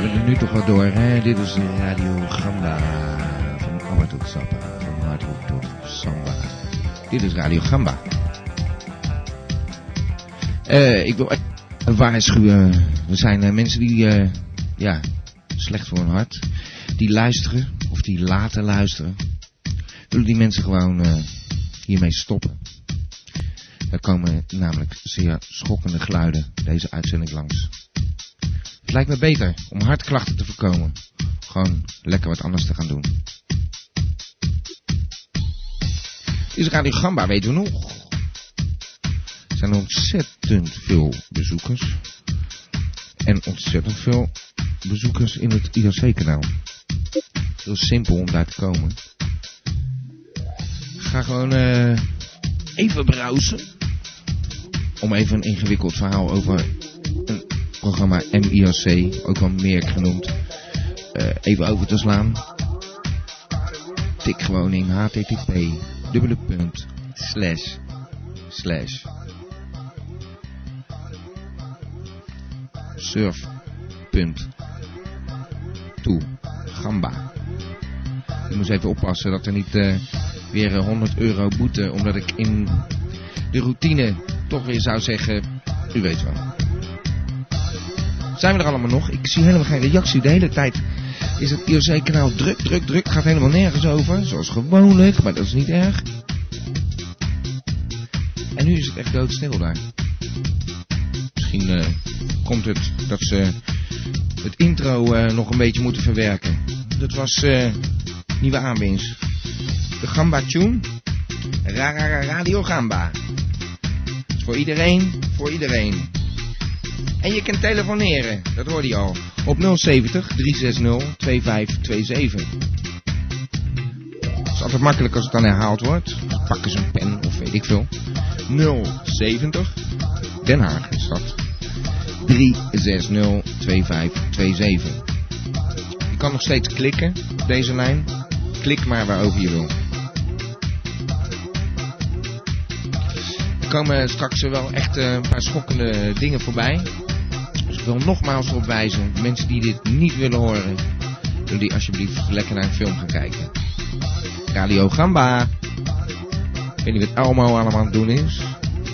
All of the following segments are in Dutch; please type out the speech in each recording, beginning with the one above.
We hebben er nu toch wel door, hè? Dit is Radio Gamba. Van Abba tot Sappa. Van Hardrock tot Samba. Dit is Radio Gamba. Uh, ik wil waarschuwen. Er zijn uh, mensen die, uh, ja, slecht voor hun hart. Die luisteren, of die laten luisteren. Willen die mensen gewoon hiermee stoppen. Er komen namelijk zeer schokkende geluiden deze uitzending langs. Het lijkt me beter om hartklachten te voorkomen. Gewoon lekker wat anders te gaan doen. Is Radio Gamba, weten we nog. Er zijn ontzettend veel bezoekers. En ontzettend veel bezoekers in het IRC-kanaal. Heel simpel om daar te komen. Ga gewoon uh, even browsen. Om even een ingewikkeld verhaal over programma MIRC, ook wel meer genoemd, uh, even over te slaan. Tik gewoon in http dubbele punt slash slash surf punt toe gamba. Ik moet even oppassen dat er niet uh, weer 100 euro boete, omdat ik in de routine toch weer zou zeggen, u weet wel. Zijn we er allemaal nog? Ik zie helemaal geen reactie. De hele tijd is het IOC-kanaal druk, druk, druk. Gaat helemaal nergens over. Zoals gewoonlijk, maar dat is niet erg. En nu is het echt doodstil daar. Misschien uh, komt het dat ze het intro uh, nog een beetje moeten verwerken. Dat was uh, nieuwe aanwinst. De Gamba Tune. Ra -ra -ra Radio Gamba. Voor iedereen, voor iedereen. En je kunt telefoneren, dat hoorde je al, op 070 360 2527. Het is altijd makkelijk als het dan herhaald wordt. Pak eens een pen of weet ik veel. 070 Den Haag is dat. 360 2527. Je kan nog steeds klikken op deze lijn. Klik maar waarover je wil. Komen straks wel echt een paar schokkende dingen voorbij. Dus ik wil nogmaals erop wijzen. Mensen die dit niet willen horen. Willen die alsjeblieft lekker naar een film gaan kijken. Radio Gamba. Ik weet niet wat Elmo allemaal aan het doen is.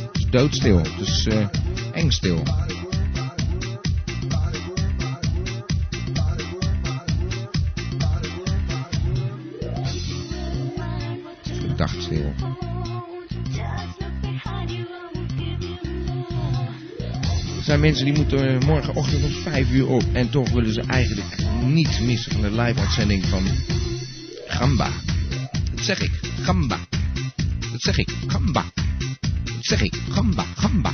Het is doodstil. Het is uh, eng stil. Mensen die moeten morgenochtend om 5 uur op. En toch willen ze eigenlijk niet missen van de live-uitzending van Gamba. Dat zeg ik, Gamba. Dat zeg ik, Gamba. Dat zeg ik, Gamba, Gamba.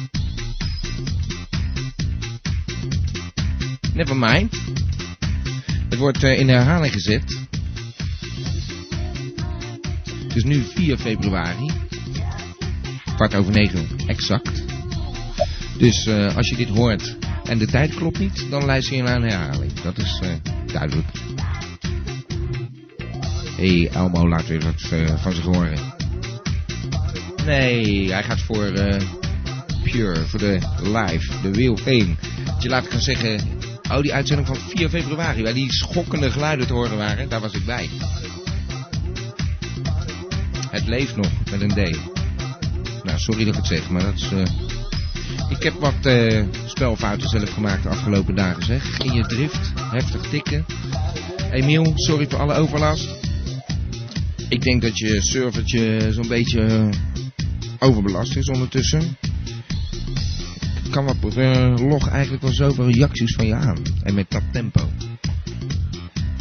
Never mind. Het wordt uh, in herhaling gezet. Het is nu 4 februari. Kwart over 9 exact. Dus uh, als je dit hoort en de tijd klopt niet, dan luister je naar een herhaling. Dat is uh, duidelijk. Hey, Elmo laat weer wat uh, van zich horen. Nee, hij gaat voor Pure, voor de live, de Wheel Fame. Je laat gaan zeggen, oh die uitzending van 4 februari, waar die schokkende geluiden te horen waren, daar was ik bij. Het leeft nog, met een D. Nou, sorry dat ik het zeg, maar dat is... Ik heb wat uh, spelfouten zelf gemaakt de afgelopen dagen, zeg. In je drift, heftig tikken. Emiel, sorry voor alle overlast. Ik denk dat je servertje zo'n beetje overbelast is ondertussen. Ik kan wat uh, log eigenlijk wel zoveel reacties van je aan. En met dat tempo.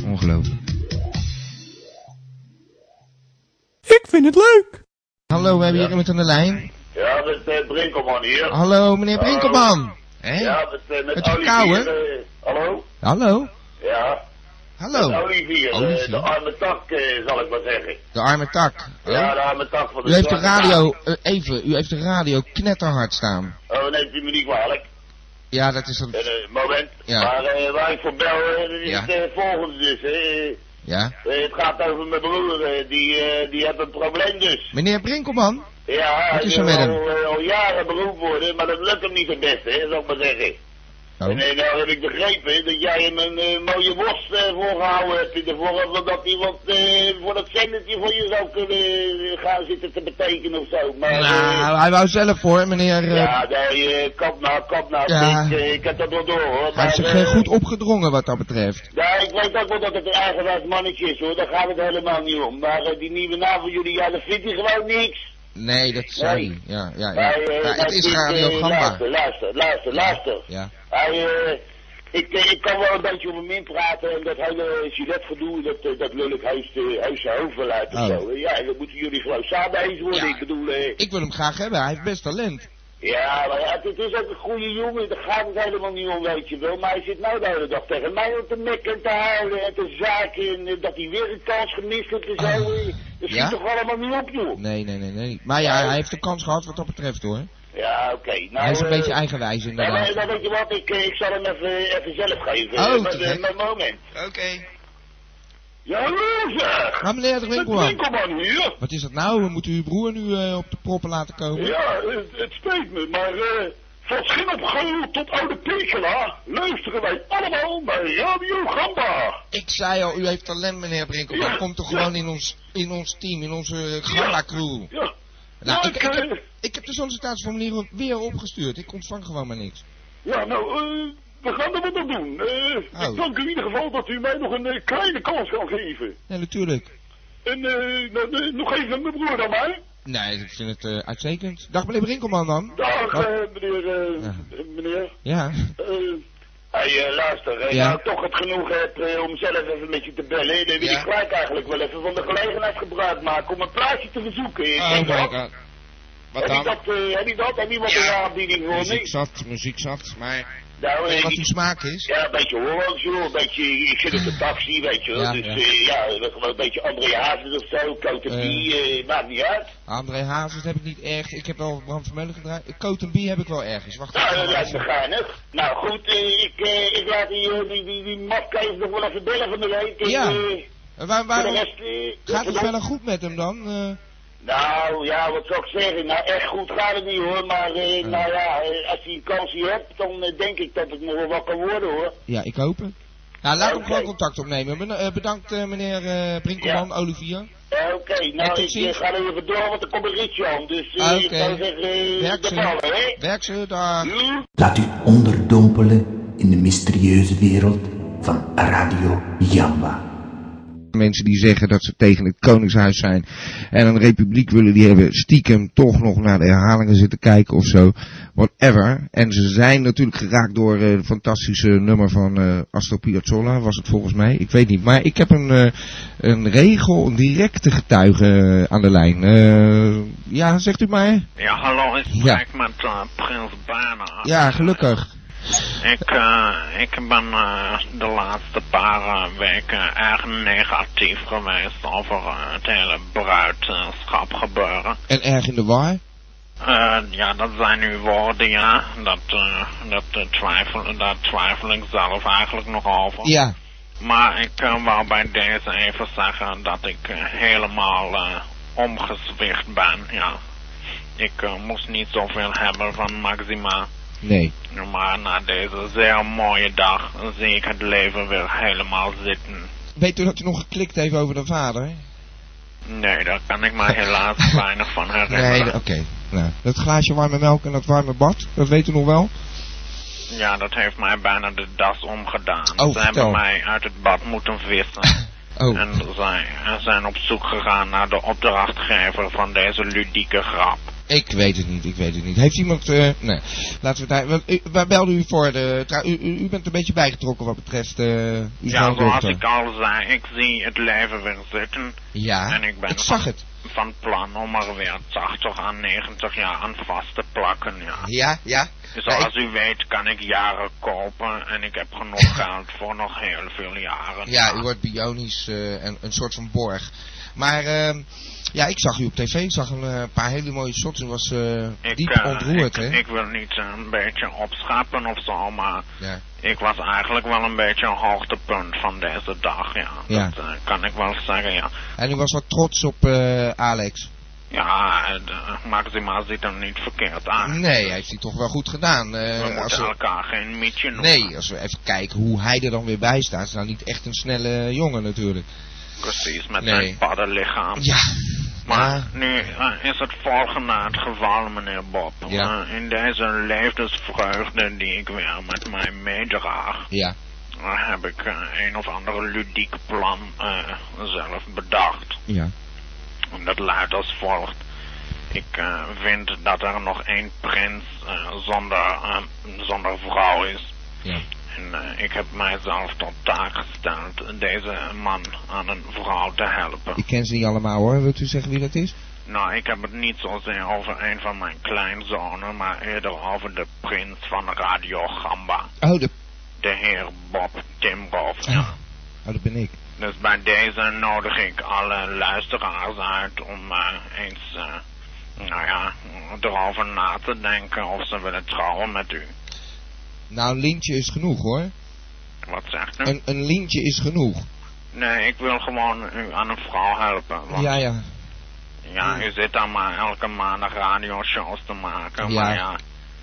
Ongelooflijk. Ik vind het leuk. Hallo, we hebben hier iemand aan de lijn. Ja, met uh, Brinkelman hier. Hallo, meneer Brinkelman. Hè? Ja, met, uh, met, Olivier. Uh, hallo? Hallo? Ja. Hallo. Met Olivier, Olivier. de arme tak, zal ik maar zeggen. De arme tak. Oh? Ja, de arme tak van de U heeft de radio, even, u heeft de radio knetterhard staan. Oh, neemt u me niet kwalijk. Ja, dat is een... moment. Ja. Maar waar ik voor bel, is Ja. het volgende dus. Ja. het gaat over mijn broer, die, die heeft een probleem dus. Meneer Brinkelman? Ja, Wat is hij er met hem? al, al jaren beroemd worden, maar dat lukt hem niet het beste, hè, zou ik maar zeggen. Oh. En eh, nou heb ik begrepen dat jij hem een eh, mooie worst eh, voorgehouden hebt in de vorm hij wat eh, voor dat zendertje voor je zou kunnen eh, gaan zitten te betekenen of zo. Maar, eh, Nou, hij wou zelf voor, meneer. eh, ja, nee, eh, kap nou, kap nou. Ja. Ik, eh, ik heb dat wel door hoor. hij heeft zich eh, eh, goed opgedrongen wat dat betreft. Ja, ik weet ook wel dat het een eigenwijs mannetje is hoor, daar gaat het helemaal niet om. Maar eh, die nieuwe naam van jullie, ja, dat vindt hij gewoon niks. Nee, dat zei Nee. Ja, ja, ja. Maar, eh, Ja, het dat is is, Radio eh, Gamba. Luister, luister, luister, luister. Ja. Hij, eh, ik, eh, ik kan wel een beetje om hem in praten en dat hele Gillette gedoe, dat, eh, dat lul ik heus, uh, heus zijn hoofd uit of Oh. zo. Ja, dan moeten jullie gewoon samen eens worden. Ja. Ik bedoel, eh, Ik wil hem graag hebben, hij heeft best talent. ja, maar ja, het is ook een goede jongen, daar gaat het helemaal niet om, weet je wel. Maar hij zit nou de hele dag tegen mij op te mekken en te huilen en te zaken en eh, dat hij weer een kans gemist heeft en zo. Oh. Dat schiet Ja? toch allemaal niet op, joh. Nee, nee, nee, nee. Maar ja, hij heeft de kans gehad wat dat betreft hoor. Ja, oké. Nou, hij is een eh, beetje eigenwijs Ja, inderdaad. maar, dan weet je wat, ik, eh, ik zal hem even, even zelf geven. Oh, eh, met, te gek. met moment. Oké. Ja, hallo zeg! Maar meneer de Het Winkelman, winkelman hier. wat is dat nou? We moeten uw broer nu eh, op de proppen laten komen? Ja, het, het spijt me, maar eh van Schinnopgeul tot Oude Pekela luisteren wij allemaal bij Radio Gamba. Ik zei al, u heeft talent meneer Brinkelman. Ja, Komt toch ja. gewoon in ons, in ons team, in onze Gamba crew. Ja. Nou, ja, ik, ik, heb, eh, ik heb de sollicitatieformulier weer opgestuurd. Ik ontvang gewoon maar niks. ja, nou, eh, we gaan er wat aan doen. Eh, Oh. Ik dank in ieder geval dat u mij nog een eh, kleine kans kan geven. Ja, natuurlijk. En eh, nou, eh, nog even mijn broer aan mij. Nee, ik vind het eh, uitstekend. Dag meneer Brinkelman dan. Dag, Dag. eh, meneer, eh, Ja. meneer. Ja. Eh, Hey, luister, Ja. nou toch het genoeg hebt om zelf even met je te bellen, dan wil Ja. ik gelijk eigenlijk wel even van de gelegenheid gebruik maken om een plaatje te verzoeken. Ik Oh denk. Wat Heb je dan? dat, eh, heb je dat? Heb je wat Ja. een aanbieding voor Muziek zat, muziek zat. Maar Nou, weet eh, wat uw smaak is? ja, een beetje Hollands, joh. Een beetje, ik zit op de taxi, weet je wel. Ja, dus ja. ja, gewoon een beetje André Hazes of zo, Cote Eh. uh, maakt niet uit. André Hazes heb ik niet erg. Ik heb wel Bram Vermeulen gedraaid. B heb ik wel ergens. Wacht Nou, dat lijkt me geinig. Nou goed, ik, ik laat die, die, die, die mafkees nog wel even bellen van de week. Ja. En waar, de rest, gaat het wel goed met hem dan? Nou ja, wat zou ik zeggen? Nou, echt goed gaat het niet hoor. Maar eh, nou ja, eh, als hij een kansje hebt, dan eh, denk ik dat het nog wel wat kan worden hoor. ja, ik hoop het. Nou, laat hem gewoon contact opnemen. Ben- eh, bedankt eh, meneer eh Brinkelman, Olivier. Eh, Oké, En nou tot ik eh, ziens. ga er even door, want er komt een ritje aan. Dus eh, ik Oké. zou zeggen, eh, Werk de ze. ballen, hè? Werk ze, dag. Joe. Laat u onderdompelen in de mysterieuze wereld van Radio Jamba. Mensen die zeggen dat ze tegen het Koningshuis zijn en een republiek willen, die hebben stiekem toch nog naar de herhalingen zitten kijken of zo. Whatever. En ze zijn natuurlijk geraakt door het fantastische nummer van eh Astor Piazzolla, was het volgens mij. Ik weet niet. Maar ik heb een, eh, een regel, een directe getuige aan de lijn. Ja, zegt u maar. Ja, hallo, ik Ja. spreek met Prins Bernhard. Ja, gelukkig. Ik, eh, ik ben eh, de laatste paar eh, weken erg negatief geweest over het hele bruidschap gebeuren. En erg in de war. Eh, ja, dat zijn uw woorden, ja. Dat, eh, dat, eh, twijfel, daar twijfel ik zelf eigenlijk nog over. Ja. Maar ik uh, wou bij deze even zeggen dat ik helemaal omgezwicht ben, ja. Ik moest niet zoveel hebben van Maxima. Nee. Maar na deze zeer mooie dag zie ik het leven weer helemaal zitten. Weet u dat u nog geklikt heeft over de vader? Nee, daar kan ik me helaas weinig van herinneren. Nee, oké. Nou, dat glaasje warme melk en dat warme bad, dat weet u nog wel? Ja, dat heeft mij bijna de das omgedaan. Oh, Ze hebben mij uit het bad moeten vissen. Oh, En zij en zijn op zoek gegaan naar de opdrachtgever van deze ludieke grap. Ik weet het niet, ik weet het niet. Heeft iemand, eh, nee, laten we daar, waar belde u voor de, u, u, bent een beetje bijgetrokken wat betreft eh uw Ja, zoals ik al zei, ik zie het leven weer zitten. Ja, En ik ben ik zag het. van plan om er weer 80 à 90 jaar aan vast te plakken, ja. Ja, ja. Zoals u weet kan ik jaren kopen en ik heb genoeg geld voor nog heel veel jaren. Ja, u wordt bionisch eh, en een soort van borg. Maar ehm, ja, ik zag u op tv, ik zag een eh, paar hele mooie shots. U was eh, Ik, diep eh, ontroerd, hè? ik wil niet een beetje opschappen of zo, maar Ja. ik was eigenlijk wel een beetje een hoogtepunt van deze dag, ja. Ja. Dat kan ik wel zeggen, ja. En u was wat trots op Alex. Ja, Maxima ziet hem niet verkeerd aan. Nee, heeft hij toch wel goed gedaan. We als moeten we- elkaar geen mietje noemen. Nee, als we even kijken hoe hij er dan weer bij staat. Is nou niet echt een snelle jongen natuurlijk. Precies, met Nee. zijn paddenlichaam. Ja. Maar nu is het volgende het geval, meneer Bob. Ja. In deze levensvreugde die ik weer met mij meedraag, Ja. heb ik eh, een of ander ludiek plan eh, zelf bedacht. Ja. En dat luidt als volgt. Ik eh, vind dat er nog één prins zonder, zonder vrouw is. Ja. En eh, ik heb mijzelf tot taak gesteld deze man aan een vrouw te helpen. Ik ken ze niet allemaal hoor. Wilt u zeggen wie dat is? Nou, ik heb het niet zozeer over een van mijn kleinzonen, maar eerder over de prins van Radio Gamba. Oh, de... De heer Bob Timroff. oh, dat ben ik. Dus bij deze nodig ik alle luisteraars uit om eh, eens, eh, nou ja, erover na te denken of ze willen trouwen met u. Nou, een lintje is genoeg hoor. Wat zegt u? Een, een lintje is genoeg. Nee, ik wil gewoon u aan een vrouw helpen. Want Ja, ja. ja, u zit dan maar elke maandag radioshows te maken. Ja. Maar ja,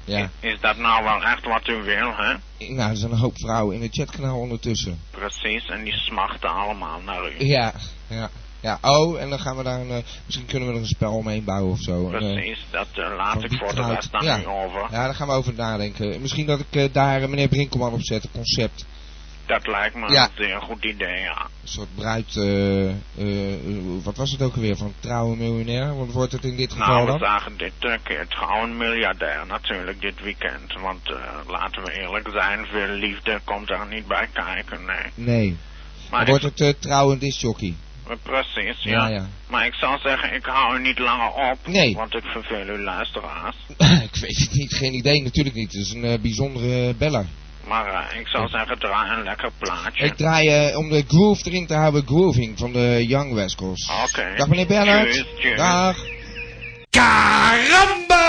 Ja. is dat nou wel echt wat u wil, hè? Nou, er zijn een hoop vrouwen in het chatkanaal ondertussen. Precies, en die smachten allemaal naar u. Ja, ja. Ja, oh, en dan gaan we daar een... eh, misschien kunnen we er een spel omheen bouwen of zo. Eh, Precies, dat eh, laat van ik voor de aan ja. over. Ja, daar gaan we over nadenken. Misschien dat ik eh, daar eh, meneer Brinkelman op zet, een concept. Dat lijkt me Ja. een goed idee, ja. Een soort bruid, eh, eh, wat was het ook alweer, van trouwe miljonair? Wat wordt het in dit geval Nou, we dan? zagen dit eh, keer trouwens een miljardair natuurlijk dit weekend. Want eh, laten we eerlijk zijn, veel liefde komt daar niet bij kijken, nee. Nee. Maar Dan wordt het eh trouw en discjockey. eh, precies, ja. Ja, ja. Maar ik zou zeggen, ik hou u niet langer op. Nee. Want ik verveel uw luisteraars. ik weet het niet, geen idee, natuurlijk niet. Het is een eh, bijzondere beller. Maar eh, ik zou zeggen, draai een lekker plaatje. Ik draai eh, om de groove erin te houden, grooving van de Young Rascals. Oké. Dag meneer. Tjus, tjus. Dag. Caramba!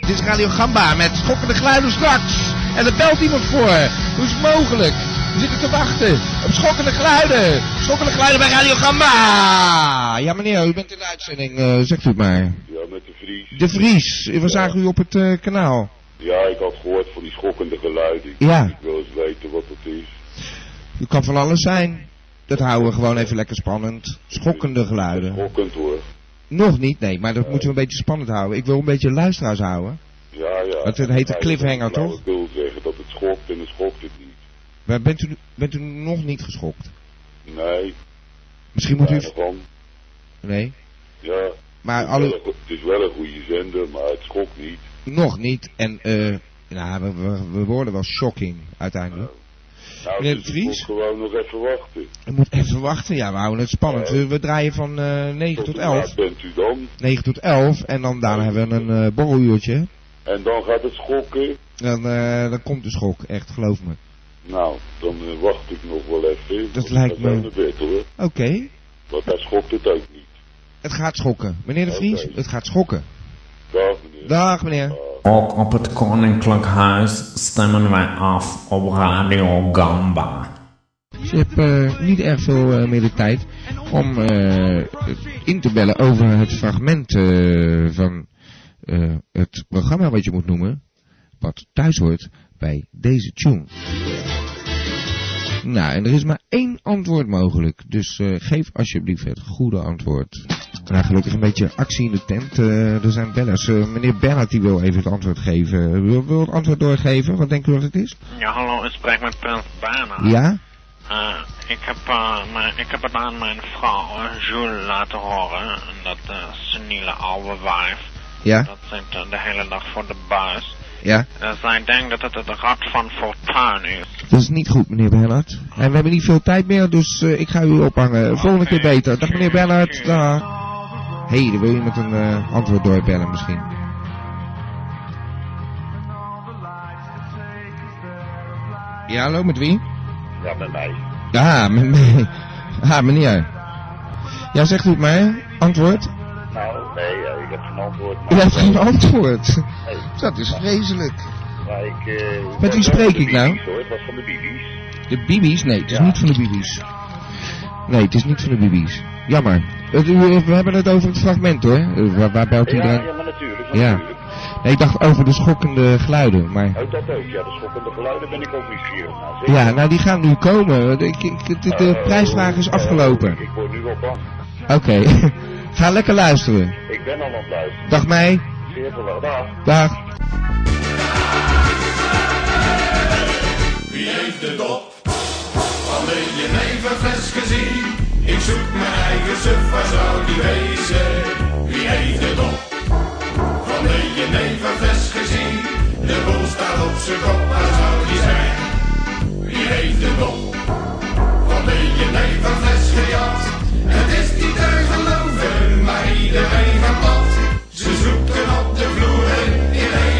Dit is Radio Gamba met schokkende geluiden straks. En er belt iemand voor. Hoe is het mogelijk? We zitten te wachten op schokkende geluiden. Schokkende geluiden bij Radio Gamba. Ja meneer, u bent in de uitzending. Eh, zegt u het maar. Ja, met de Vries. De Vries, we zagen u op het eh, kanaal. Ja, ik had gehoord van die schokkende geluiden. Ik, Ja. ik wil eens weten wat het is. U kan van alles zijn. Dat houden we gewoon even lekker spannend. Schokkende geluiden. Schokkend hoor. Nog niet, nee, maar dat moeten we een beetje spannend houden. Ik wil een beetje luisteraars houden. Ja, ja. Dat heet een Ja, cliffhanger, ik zou toch? het wil zeggen dat het schokt en dan schokt het niet. Maar bent u, bent u nog niet geschokt? Nee, Misschien moet u... van. Nee. Ja, Maar het, is wel alle... een go- het is wel een goede zender, maar het schokt niet. Nog niet. En, eh... nou, we, we, we worden wel shocking, uiteindelijk. Nou, Meneer dus moet gewoon nog even wachten. We moeten even wachten. Ja, we houden het spannend. We, we draaien van eh 9 tot laat 11. bent u dan? 9 tot 11. En dan daarna hebben we een eh borreluurtje. En dan gaat het schokken. Dan, eh, dan komt de schok. Echt, geloof me. Nou, dan eh, wacht ik nog wel even. Dat lijkt me-. Oké. Want hij schokt het ook niet. Het gaat schokken. Meneer de Vries, het gaat schokken. Dag meneer. Dag meneer. Ook op het Koninklijk Huis stemmen wij af op Radio Gamba. Je hebt eh, niet erg veel eh, meer de tijd om eh, in te bellen over het fragment eh, van eh, het programma wat je moet noemen, wat thuis hoort bij deze tune. Nou, en er is maar één antwoord mogelijk, dus eh, geef alsjeblieft het goede antwoord. Nou, gelukkig een beetje actie in de tent. eh, er zijn bellers. Eh, meneer Bernhard die wil even het antwoord geven. Wil, wil het antwoord doorgeven? Wat denkt u dat het is? Ja, hallo, ik spreek met Prins Bernhard. Ja? Eh, ik, heb, eh, mijn, ik heb het aan mijn vrouw, Jules, laten horen. En dat uh, seniele oude wijf. Ja? Dat zit de hele dag voor de buis. Ja? En zij denkt dat het het rad van fortuin is. Dat is niet goed, meneer Bernhard. En we hebben niet veel tijd meer, dus eh, ik ga u ophangen. Volgende keer beter. Dag, meneer Bernhard. Dag. Hé, hey, dan wil je met een eh, antwoord doorbellen misschien. Ja, hallo, met wie? Ja, met mij. Ja, met mij. Ah, meneer. Ja, zegt u het maar. Antwoord? Heb geen antwoord. U heeft geen antwoord. Nee, Dat is vreselijk. maar ik... eh, Met wie spreek ik nou? Hoor. Het was van de Bibi's. De Bibi's? Nee, het is Ja. niet van de Bibi's. Nee, het is niet van de Bibi's. Jammer. u, we hebben het over het fragment hoor. Eh, Waar, waar belt u Ja, dan? ja, maar natuurlijk. Ja. natuurlijk. Nee, ik dacht over de schokkende geluiden, maar... Oh, dat ook. Ja, de schokkende geluiden ben ik ook nieuwsgierig naar. Ja, nou die gaan nu komen. De, ik- ik- de, de Eh, prijsvraag is eh, afgelopen. Ik word nu wel bang. Oké, ga lekker luisteren. Ik ben al het luisteren. Dag mij. Zeer veel dag. Dag. Wie heeft de dop van de jeneverfles gezien? Ik zoek mijn eigen suf, waar zou die wezen? Wie heeft de dop van de jeneverfles gezien? De boel staat op zijn kop, waar zou die zijn? Wie heeft de dop van de jeneverfles gejat? Het is niet te geloven, maar iedereen gaat plat. Ze zoeken op de vloeren in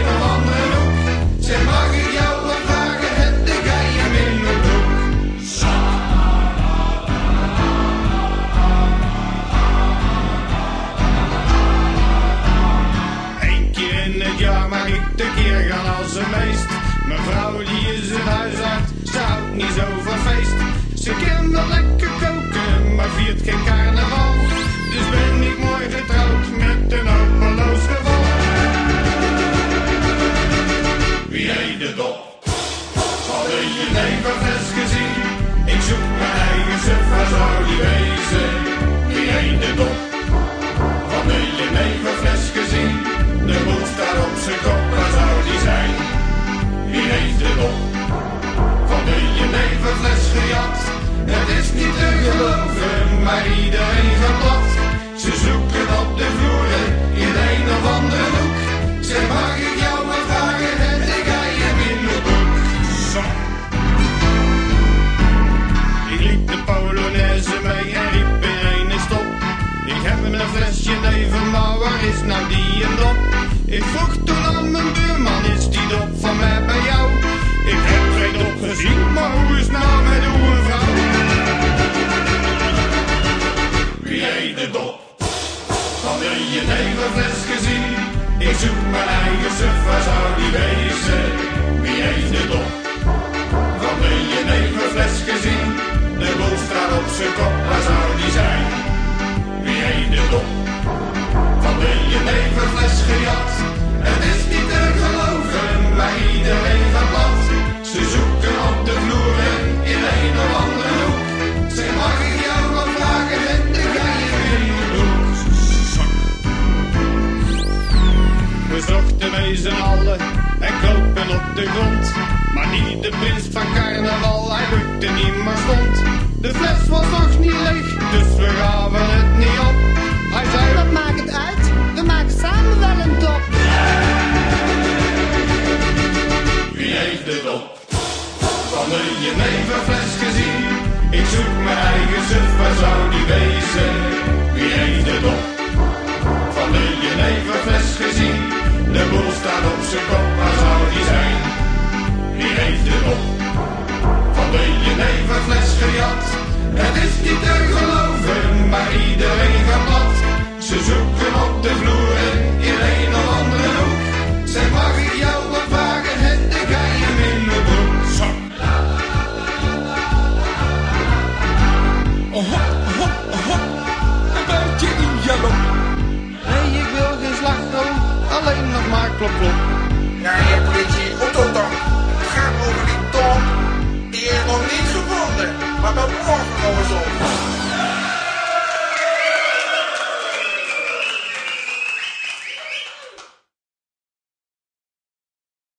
mee z'n allen en kropen op de grond. Maar niet de prins van carnaval, hij lukte niet maar stond. De fles was nog niet leeg, dus we gaven het niet op. Hij zei, Wat maakt het uit? We maken samen wel een top. wie heeft de dop? Van de jeneverfles gezien? Ik zoek mijn eigen suf, waar zou die wezen? Wie heeft de dop? Van de jeneverfles gezien? De boel staat op zijn kop, waar zou die zijn? Wie heeft de dop? Van de jeneverfles gejat? Het is niet te geloven,